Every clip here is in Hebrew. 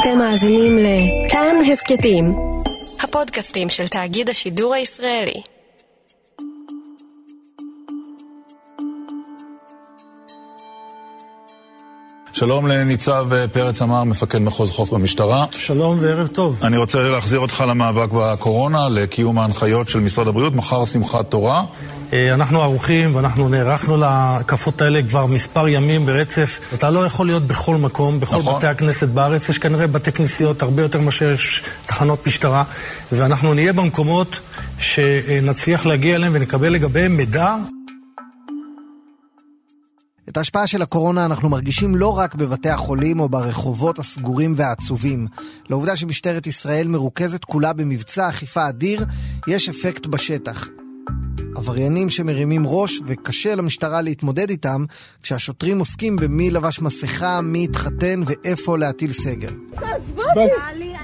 אתם מאזינים לכאן הסכתים, הפודקאסטים של תאגיד השידור הישראלי. שלום לניצב פרץ אמר, מפקד מחוז חוף במשטרה. שלום וערב טוב. אני רוצה להחזיר אותך למאבק בקורונה, לקיום ההנחיות של משרד הבריאות, מחר שמחת תורה. אה, אנחנו ערוכים ואנחנו נערכנו להקפות האלה כבר מספר ימים ברצף. אתה לא יכול להיות בכל מקום, בכל נכון. בתי הכנסת בארץ. יש כנראה בתי כנסיות הרבה יותר מאשר יש תחנות משטרה, ואנחנו נהיה במקומות שנצליח להגיע אליהם ונקבל לגביהם מידע. את ההשפעה של הקורונה אנחנו מרגישים לא רק בבתי החולים או ברחובות הסגורים והעצובים. לעובדה שמשטרת ישראל מרוכזת כולה במבצע אכיפה אדיר, יש אפקט בשטח. עבריינים שמרימים ראש וקשה למשטרה להתמודד איתם כשהשוטרים עוסקים במי לבש מסכה, מי התחתן ואיפה להטיל סגר. תעזבו אותי!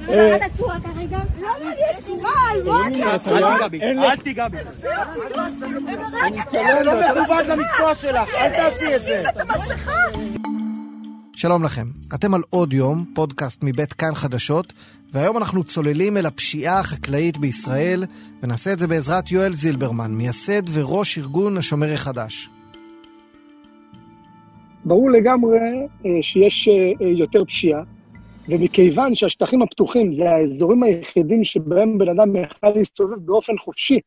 אני לא יודעת צורה כרגע. לא מעניין צורה, מה אני? אל תיגע בי. אני לא מכובד למקצוע שלך, אל תעשי את זה. שלום לכם, אתם על עוד יום, פודקאסט מבית כאן חדשות, והיום אנחנו צוללים אל הפשיעה החקלאית בישראל, ונעשה את זה בעזרת יואל זילברמן, מייסד וראש ארגון השומר החדש. ברור לגמרי אה, שיש אה, יותר פשיעה, ומכיוון שהשטחים הפתוחים זה האזורים היחידים שבהם בן אדם יכול להסתובב באופן חופשי,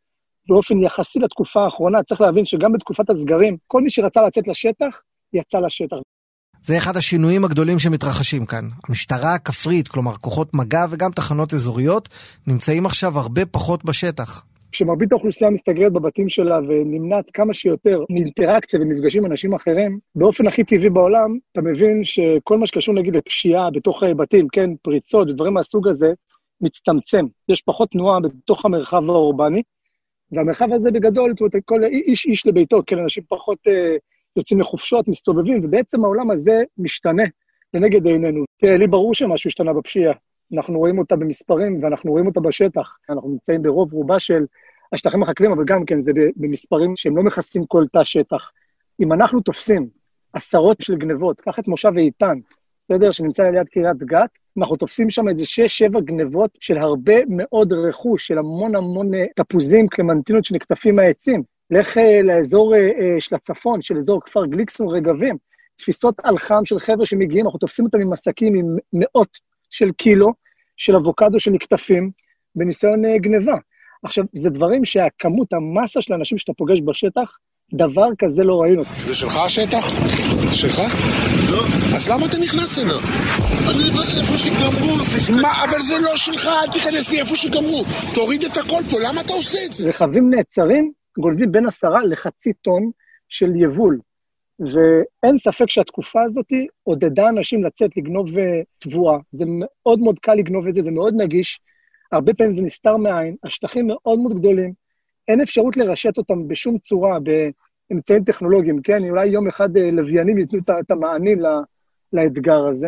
באופן יחסי לתקופה האחרונה, צריך להבין שגם בתקופת הסגרים, כל מי שרצה לצאת לשטח, יצא לשטח. זה אחד השינויים הגדולים שמתרחשים כאן. המשטרה הכפרית, כלומר כוחות מג"ב וגם תחנות אזוריות, נמצאים עכשיו הרבה פחות בשטח. כשמרבית האוכלוסייה מסתגרת בבתים שלה ונמנעת כמה שיותר מאינטראקציה ומפגשים עם אנשים אחרים, באופן הכי טבעי בעולם, אתה מבין שכל מה שקשור נגיד לפשיעה בתוך בתים, כן, פריצות ודברים מהסוג הזה, מצטמצם. יש פחות תנועה בתוך המרחב האורבני, והמרחב הזה בגדול, זאת אומרת, כל איש איש לביתו, כן, אנשים פחות אה, יוצאים לחופשות, מסתובבים, ובעצם העולם הזה משתנה לנגד עינינו. תראה, לי ברור שמשהו השתנה בפשיעה. אנחנו רואים אותה במספרים ואנחנו רואים אותה בשטח. אנחנו נמצאים ברוב רובה של השטחים החקלאים, אבל גם כן זה במספרים שהם לא מכסים כל תא שטח. אם אנחנו תופסים עשרות של גנבות, קח את מושב איתן, בסדר? שנמצא ליד קריית גת, אנחנו תופסים שם איזה שש-שבע גנבות של הרבה מאוד רכוש, של המון המון אה, תפוזים, קלמנטינות שנקטפים מהעצים. לך אה, לאזור אה, של הצפון, של אזור כפר גליקסון רגבים, תפיסות על חם של חבר'ה שמגיעים, אנחנו תופסים אותם עם עסקים עם מאות של קילו של אבוקדו שנקטפים בניסיון גניבה. עכשיו, זה דברים שהכמות, המסה של האנשים שאתה פוגש בשטח, דבר כזה לא ראינו. זה שלך השטח? זה שלך? לא. אז למה אתה נכנס אליו? אני לא איפה שגמרו, איפה שגמרו. מה, אבל זה לא שלך, אל תיכנס לי איפה שגמרו. תוריד את הכל פה, למה אתה עושה את זה? רכבים נעצרים, גולבים בין עשרה לחצי טון של יבול. ואין ספק שהתקופה הזאת עודדה אנשים לצאת לגנוב אה, תבואה. זה מאוד מאוד קל לגנוב את זה, זה מאוד נגיש. הרבה פעמים זה נסתר מהעין, השטחים מאוד מאוד גדולים. אין אפשרות לרשת אותם בשום צורה באמצעים טכנולוגיים, כן? אולי יום אחד אה, לוויינים ייתנו את המענים לאתגר הזה.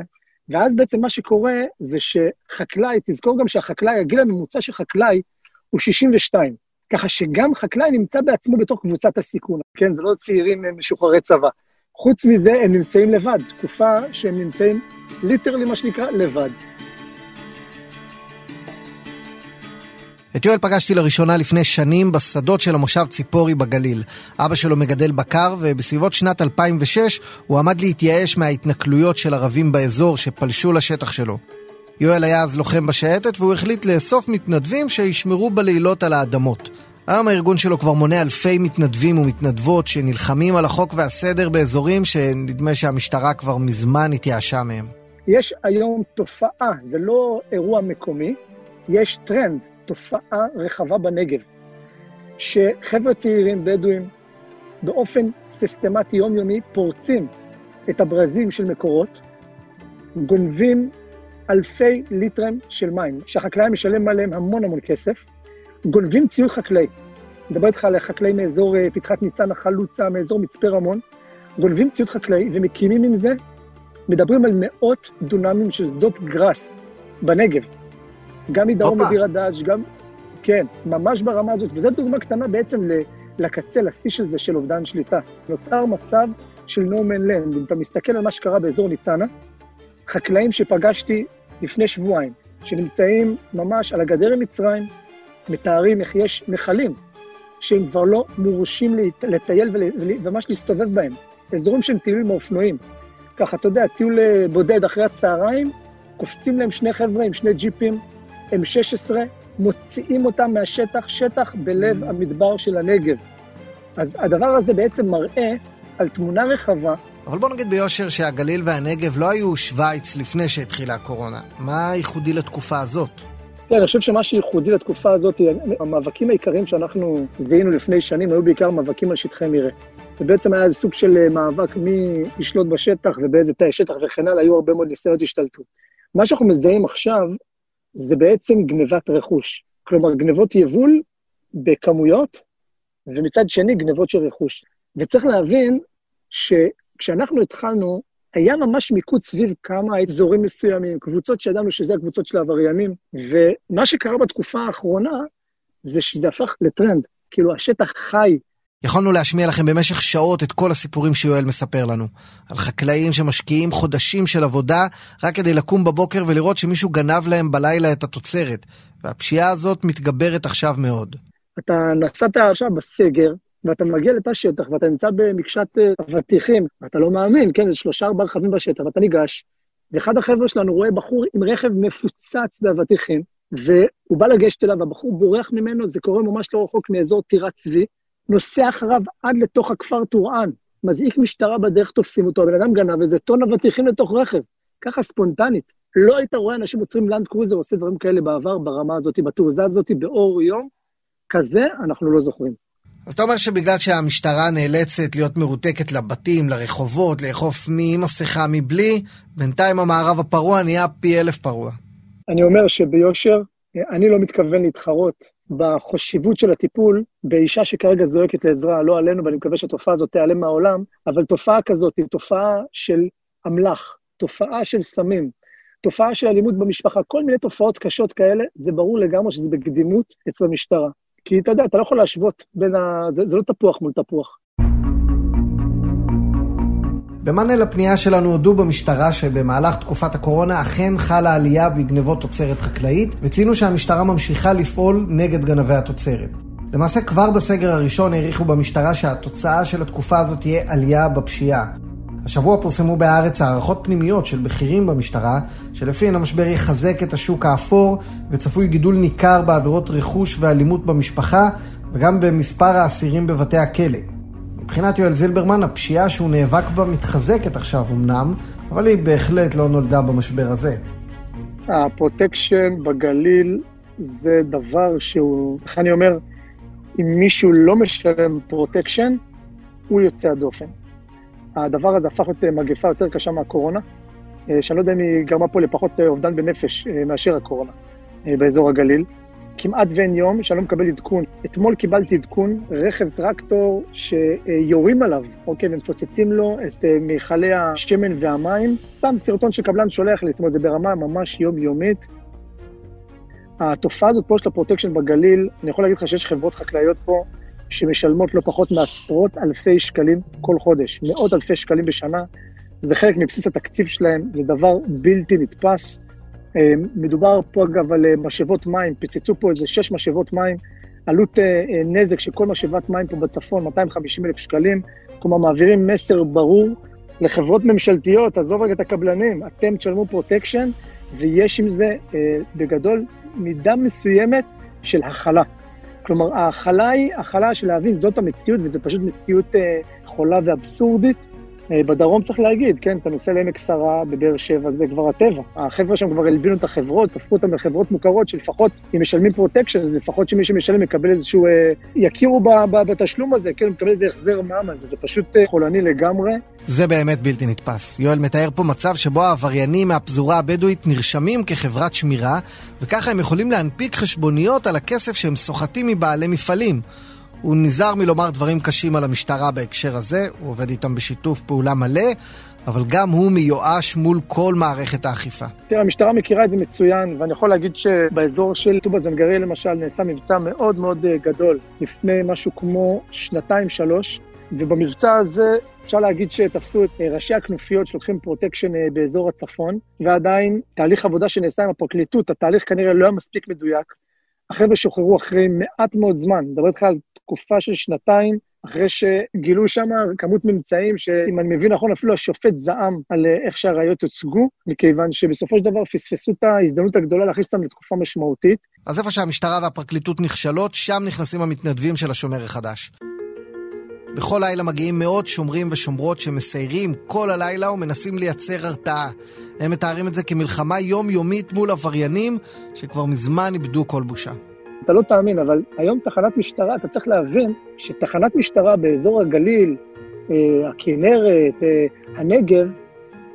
ואז בעצם מה שקורה זה שחקלאי, תזכור גם שהחקלאי, הגיל הממוצע של חקלאי הוא 62. ככה שגם חקלאי נמצא בעצמו בתוך קבוצת הסיכון, כן? זה לא צעירים משוחררי צבא. חוץ מזה, הם נמצאים לבד, תקופה שהם נמצאים ליטרלי, מה שנקרא, לבד. את יואל פגשתי לראשונה לפני שנים בשדות של המושב ציפורי בגליל. אבא שלו מגדל בקר, ובסביבות שנת 2006 הוא עמד להתייאש מההתנכלויות של ערבים באזור שפלשו לשטח שלו. יואל היה אז לוחם בשייטת והוא החליט לאסוף מתנדבים שישמרו בלילות על האדמות. היום הארגון שלו כבר מונה אלפי מתנדבים ומתנדבות שנלחמים על החוק והסדר באזורים שנדמה שהמשטרה כבר מזמן התייאשה מהם. יש היום תופעה, זה לא אירוע מקומי, יש טרנד תופעה רחבה בנגב, שחבר'ה צעירים בדואים באופן סיסטמטי יומיומי פורצים את הברזים של מקורות, גונבים אלפי ליטרים של מים, שהחקלאי משלם עליהם המון המון כסף, גונבים ציוד חקלאי. מדבר איתך על חקלאי מאזור אה, פתחת ניצנה, חלוצה, מאזור מצפה רמון, גונבים ציוד חקלאי ומקימים עם זה, מדברים על מאות דונמים של שדות גראס בנגב. גם מדרום לביר הדאג', גם... כן, ממש ברמה הזאת. וזו דוגמה קטנה בעצם לקצה, לשיא של זה, של אובדן שליטה. נוצר מצב של no man land. אם אתה מסתכל על מה שקרה באזור ניצנה, חקלאים שפגשתי לפני שבועיים, שנמצאים ממש על הגדר עם מצרים, מתארים איך יש נחלים שהם כבר לא מורשים לטייל וממש להסתובב בהם. אזורים שהם טיולים עם האופנועים. ככה, אתה יודע, טיול אה, בודד אחרי הצהריים, קופצים להם שני חבר'ה עם שני ג'יפים, M16, מוציאים אותם מהשטח, שטח בלב המדבר של הנגב. אז הדבר הזה בעצם מראה על תמונה רחבה. אבל בוא נגיד ביושר שהגליל והנגב לא היו שווייץ לפני שהתחילה הקורונה. מה ייחודי לתקופה הזאת? כן, אני חושב שמה שייחודי לתקופה הזאת, המאבקים העיקריים שאנחנו זיהינו לפני שנים היו בעיקר מאבקים על שטחי מרעה. ובעצם היה סוג של אה, מאבק מי ישלוט בשטח ובאיזה תאי שטח וכן הלאה, היו הרבה מאוד ניסיונות השתלטות. מה שאנחנו מזהים עכשיו זה בעצם גנבת רכוש. כלומר, גנבות יבול בכמויות, ומצד שני גנבות של רכוש. וצריך להבין שכשאנחנו התחלנו, היה ממש מיקוד סביב כמה אזורים מסוימים, קבוצות שידענו שזה הקבוצות של העבריינים, ומה שקרה בתקופה האחרונה זה שזה הפך לטרנד. כאילו, השטח חי יכולנו להשמיע לכם במשך שעות את כל הסיפורים שיואל מספר לנו. על חקלאים שמשקיעים חודשים של עבודה רק כדי לקום בבוקר ולראות שמישהו גנב להם בלילה את התוצרת. והפשיעה הזאת מתגברת עכשיו מאוד. אתה נסעת עכשיו בסגר, ואתה מגיע לתא שטח, ואתה נמצא במקשת אה, אבטיחים, ואתה לא מאמין, כן, יש שלושה ארבעה רכבים בשטח, ואתה ניגש, ואחד החבר'ה שלנו רואה בחור עם רכב מפוצץ באבטיחים, והוא בא לגשת אליו, והבחור בורח ממנו, זה קורה ממש לא רחוק מאזור טירת צבי, נוסע אחריו עד לתוך הכפר טורען, מזעיק משטרה בדרך, תופסים אותו, הבן אדם גנב איזה טון אבטיחים לתוך רכב, ככה ספונטנית. לא היית רואה אנשים עוצרים לנד קרוזר, עושה דברים כאלה בעבר, ברמה הזאת, בתעוזה הזאת, באור יום, כזה אנחנו לא זוכרים. אז אתה אומר שבגלל שהמשטרה נאלצת להיות מרותקת לבתים, לרחובות, לאכוף מי עם מסכה, מבלי, בינתיים המערב הפרוע נהיה פי אלף פרוע. אני אומר שביושר, אני לא מתכוון להתחרות בחשיבות של הטיפול באישה שכרגע זועקת לעזרה, לא עלינו, ואני מקווה שהתופעה הזאת תיעלם מהעולם, אבל תופעה כזאת היא תופעה של אמל"ח, תופעה של סמים, תופעה של אלימות במשפחה, כל מיני תופעות קשות כאלה, זה ברור לגמרי שזה בקדימות אצל המשטרה. כי אתה יודע, אתה לא יכול להשוות בין ה... זה, זה לא תפוח מול תפוח. במענה לפנייה שלנו הודו במשטרה שבמהלך תקופת הקורונה אכן חלה עלייה בגנבות תוצרת חקלאית, וציינו שהמשטרה ממשיכה לפעול נגד גנבי התוצרת. למעשה כבר בסגר הראשון העריכו במשטרה שהתוצאה של התקופה הזאת תהיה עלייה בפשיעה. השבוע פורסמו בהארץ הערכות פנימיות של בכירים במשטרה, שלפיהן המשבר יחזק את השוק האפור וצפוי גידול ניכר בעבירות רכוש ואלימות במשפחה וגם במספר האסירים בבתי הכלא. מבחינת יואל זילברמן, הפשיעה שהוא נאבק בה מתחזקת עכשיו אמנם, אבל היא בהחלט לא נולדה במשבר הזה. הפרוטקשן בגליל זה דבר שהוא, איך אני אומר, אם מישהו לא משלם פרוטקשן, הוא יוצא הדופן. הדבר הזה הפך להיות מגפה יותר קשה מהקורונה, אה, שאני לא יודע אם היא גרמה פה לפחות אה, אובדן בנפש אה, מאשר הקורונה באזור הגליל. כמעט ואין יום שאני לא מקבל עדכון. אתמול קיבלתי עדכון, רכב טרקטור שיורים עליו, אוקיי, ומפוצצים לו את מיכלי השמן והמים. סתם סרטון שקבלן שולח לי, זאת אומרת, זה ברמה ממש יומיומית. התופעה הזאת פה של הפרוטקשן בגליל, אני יכול להגיד לך שיש חברות חקלאיות פה שמשלמות לא פחות מעשרות אלפי שקלים כל חודש, מאות אלפי שקלים בשנה. זה חלק מבסיס התקציב שלהם, זה דבר בלתי נתפס. אה, מדובר פה אגב על אה, משאבות מים, פיצצו פה איזה שש משאבות מים, עלות אה, נזק של כל משאבת מים פה בצפון, 250 אלף שקלים. כלומר, מעבירים מסר ברור לחברות ממשלתיות, עזוב רגע את הקבלנים, אתם תשלמו פרוטקשן, ויש עם זה בגדול מידה מסוימת של הכלה. כלומר, ההכלה היא הכלה של להבין, זאת המציאות, וזו פשוט מציאות אה, חולה ואבסורדית. אה, בדרום צריך להגיד, כן, אתה נוסע לעמק שרה בבאר שבע, זה כבר הטבע. החבר'ה שם כבר הלבינו את החברות, הפכו אותם לחברות מוכרות, שלפחות אם משלמים פרוטקשן, אז לפחות שמי שמשלם יקבל איזשהו, אה, יכירו בתשלום הזה, כן, מקבל איזה החזר מע"מ על זה, זה פשוט אה, חולני לגמרי. זה באמת בלתי נתפס. יואל מתאר פה מצב שבו העבריינים מהפזורה הבדואית נרשמים כחברת שמירה, וככה הם יכולים להנפיק חשבוניות על הכסף שהם סוחטים מבעלי מפעלים. הוא נזהר מלומר דברים קשים על המשטרה בהקשר הזה, הוא עובד איתם בשיתוף פעולה מלא, אבל גם הוא מיואש מול כל מערכת האכיפה. תראה, המשטרה מכירה את זה מצוין, ואני יכול להגיד שבאזור של טובא זנגריה למשל נעשה מבצע מאוד מאוד אה, גדול לפני משהו כמו שנתיים-שלוש, ובמבצע הזה אפשר להגיד שתפסו את אה, ראשי הכנופיות שלוקחים פרוטקשן אה, באזור הצפון, ועדיין תהליך עבודה שנעשה עם הפרקליטות, התהליך כנראה לא היה מספיק מדויק. החבר'ה שוחררו אחרי מעט מאוד זמן, מדבר איתך על תקופה של שנתיים, אחרי שגילו שם כמות ממצאים שאם אני מבין נכון, אפילו השופט זעם על אה, איך שהראיות הוצגו, מכיוון שבסופו של דבר פספסו את ההזדמנות הגדולה להכניס אותם לתקופה משמעותית. אז איפה שהמשטרה והפרקליטות נכשלות, שם נכנסים המתנדבים של השומר החדש. בכל לילה מגיעים מאות שומרים ושומרות שמסיירים כל הלילה ומנסים לייצר הרתעה. הם מתארים את זה כמלחמה יומיומית מול עבריינים שכבר מזמן איבדו כל בושה. אתה לא תאמין, אבל היום תחנת משטרה, אתה צריך להבין שתחנת משטרה באזור הגליל, אה, הכנרת, אה, הנגב,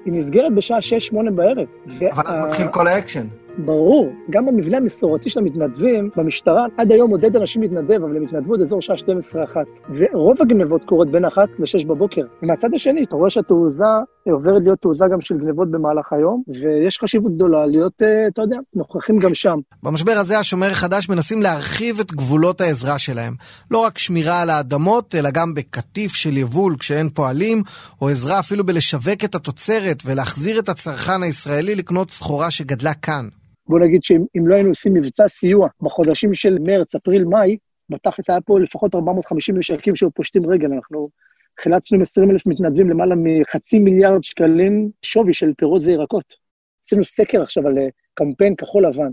היא נסגרת בשעה 6-8 בערב. אבל אז מתחיל כל האקשן. ברור, גם במבנה המסורתי של המתנדבים, במשטרה, עד היום עודד אנשים להתנדב, אבל הם התנדבו עד אזור שעה 12-1. ורוב הגנבות קורות בין 1 ל-6 בבוקר. ומהצד השני, אתה רואה שהתעוזה עוברת להיות תעוזה גם של גנבות במהלך היום, ויש חשיבות גדולה להיות, אה, אתה יודע, נוכחים גם שם. במשבר הזה השומר החדש מנסים להרחיב את גבולות העזרה שלהם. לא רק שמירה על האדמות, אלא גם בקטיף של יבול כשאין פועלים, או עזרה אפילו בלשווק את התוצרת ולהחזיר את הצרכן הישראלי לקנות סחורה שגדלה כאן. בוא נגיד שאם לא היינו עושים מבצע סיוע בחודשים של מרץ, אפריל, מאי, בתכלס היה פה לפחות 450 משקים שהיו פושטים רגל. אנחנו חילצנו עם 20 אלף מתנדבים למעלה מחצי מיליארד שקלים שווי של פירות וירקות. עשינו סקר עכשיו על אה, קמפיין כחול לבן.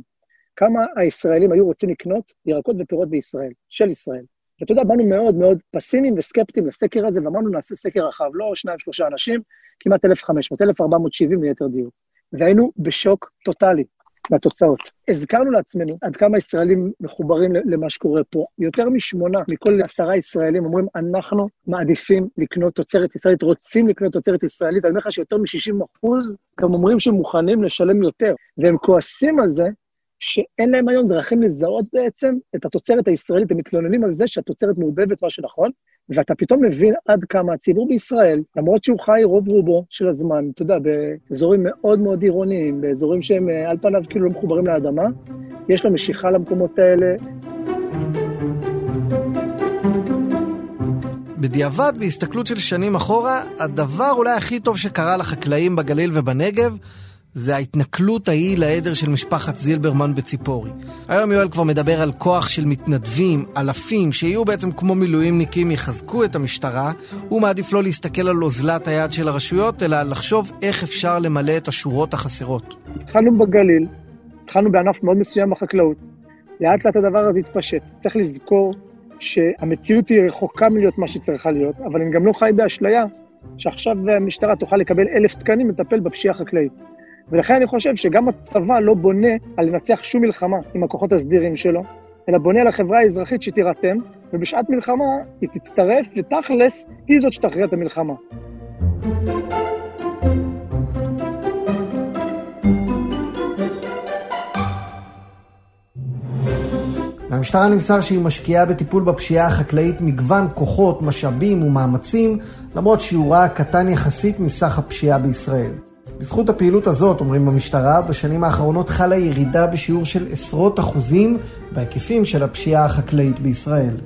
כמה הישראלים היו רוצים לקנות ירקות ופירות בישראל, של ישראל. ואתה יודע, באנו מאוד מאוד פסימיים וסקפטיים לסקר הזה, ואמרנו, נעשה סקר רחב, לא שניים, שלושה אנשים, כמעט 1,500, 1,470 ליתר דיוק. והיינו בשוק טוטאלי. מהתוצאות. הזכרנו לעצמנו עד כמה ישראלים מחוברים למה שקורה פה. יותר משמונה מכל עשרה ישראלים אומרים, אנחנו מעדיפים לקנות תוצרת ישראלית, רוצים לקנות תוצרת ישראלית. אני אומר לך שיותר מ-60 אחוז גם אומרים שהם מוכנים לשלם יותר. והם כועסים על זה שאין להם היום דרכים לזהות בעצם את התוצרת הישראלית, הם מתלוננים על זה שהתוצרת מעובבת, מה שנכון, ואתה פתאום מבין עד כמה הציבור בישראל, למרות שהוא חי רוב רובו של הזמן, אתה יודע, באזורים מאוד מאוד עירוניים, באזורים שהם אה, על פניו כאילו לא מחוברים לאדמה, יש לו משיכה למקומות האלה. בדיעבד, בהסתכלות של שנים אחורה, הדבר אולי הכי טוב שקרה לחקלאים בגליל ובנגב זה ההתנכלות ההיא לעדר של משפחת זילברמן בציפורי. היום יואל כבר מדבר על כוח של מתנדבים, אלפים, שיהיו בעצם כמו מילואימניקים, יחזקו את המשטרה. הוא מעדיף לא להסתכל על אוזלת היד של הרשויות, אלא לחשוב איך אפשר למלא את השורות החסרות. התחלנו בגליל, התחלנו בענף מאוד מסוים בחקלאות. לאט לאט הדבר הזה התפשט. צריך לזכור שהמציאות היא רחוקה מלהיות מה שצריכה להיות, אבל אני גם לא חי באשליה שעכשיו המשטרה תוכל לקבל אלף תקנים לטפל בפשיעה החקלאית. ולכן אני חושב שגם הצבא לא בונה על לנצח שום מלחמה עם הכוחות הסדירים שלו, אלא בונה על החברה האזרחית שתירתם, ובשעת מלחמה היא תצטרף, ותכלס היא זאת שתכריע את המלחמה. מהמשטרה נמסר שהיא משקיעה בטיפול בפשיעה החקלאית מגוון כוחות, משאבים ומאמצים, למרות שיעורה קטן יחסית מסך הפשיעה בישראל. בזכות הפעילות הזאת, אומרים במשטרה, בשנים האחרונות חלה ירידה בשיעור של עשרות אחוזים בהיקפים של הפשיעה החקלאית בישראל.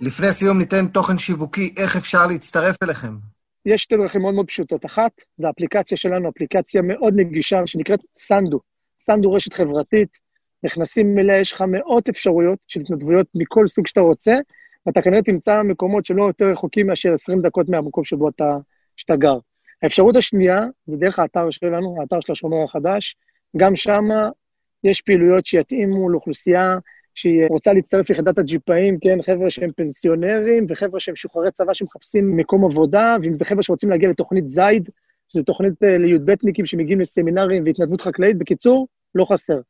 לפני סיום ניתן תוכן שיווקי, איך אפשר להצטרף אליכם? יש שתי דרכים מאוד מאוד פשוטות. אחת, זו האפליקציה שלנו, אפליקציה מאוד נגישה שנקראת סנדו. סנדו רשת חברתית, נכנסים אליה, יש לך מאות אפשרויות של התנדבויות מכל סוג שאתה רוצה, ואתה כנראה תמצא מקומות שלא יותר רחוקים מאשר 20 דקות מהמקום שבו אתה, שאתה גר. האפשרות השנייה זה דרך האתר שלנו, האתר של השומר החדש. גם שם יש פעילויות שיתאימו לאוכלוסייה שהיא רוצה להצטרף ליחידת הג'יפאים, כן, חבר'ה שהם פנסיונרים וחבר'ה שהם שוחררי צבא שמחפשים מקום עבודה, ואם זה חבר'ה שרוצים להגיע לתוכנית זייד, שזו תוכנית אה, לי"בניקים שמגיעים לסמינרים והתנדבות חקלאית. בקיצור, לא חסר.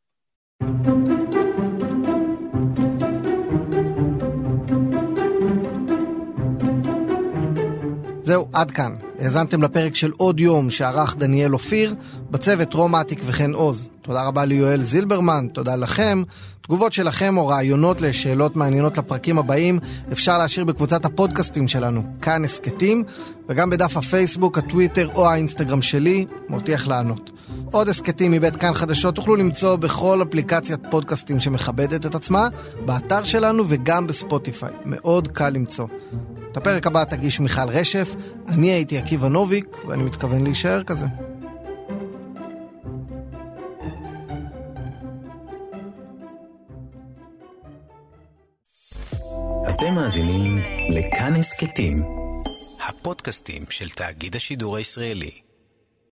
זהו, עד כאן. האזנתם לפרק של עוד יום שערך דניאל אופיר, בצוות רום אטיק וחן עוז. תודה רבה ליואל זילברמן, תודה לכם. תגובות שלכם או רעיונות לשאלות מעניינות לפרקים הבאים אפשר להשאיר בקבוצת הפודקאסטים שלנו, כאן הסכתים, וגם בדף הפייסבוק, הטוויטר או האינסטגרם שלי, מבטיח לענות. עוד הסכתים מבית כאן חדשות תוכלו למצוא בכל אפליקציית פודקאסטים שמכבדת את עצמה, באתר שלנו וגם בספוטיפיי. מאוד קל למצוא. את הפרק הבא תגיש מיכל רשף, אני הייתי עקיבא נוביק, ואני מתכוון להישאר כזה. אתם מאזינים לכאן הסכתים, הפודקאסטים של תאגיד השידור הישראלי.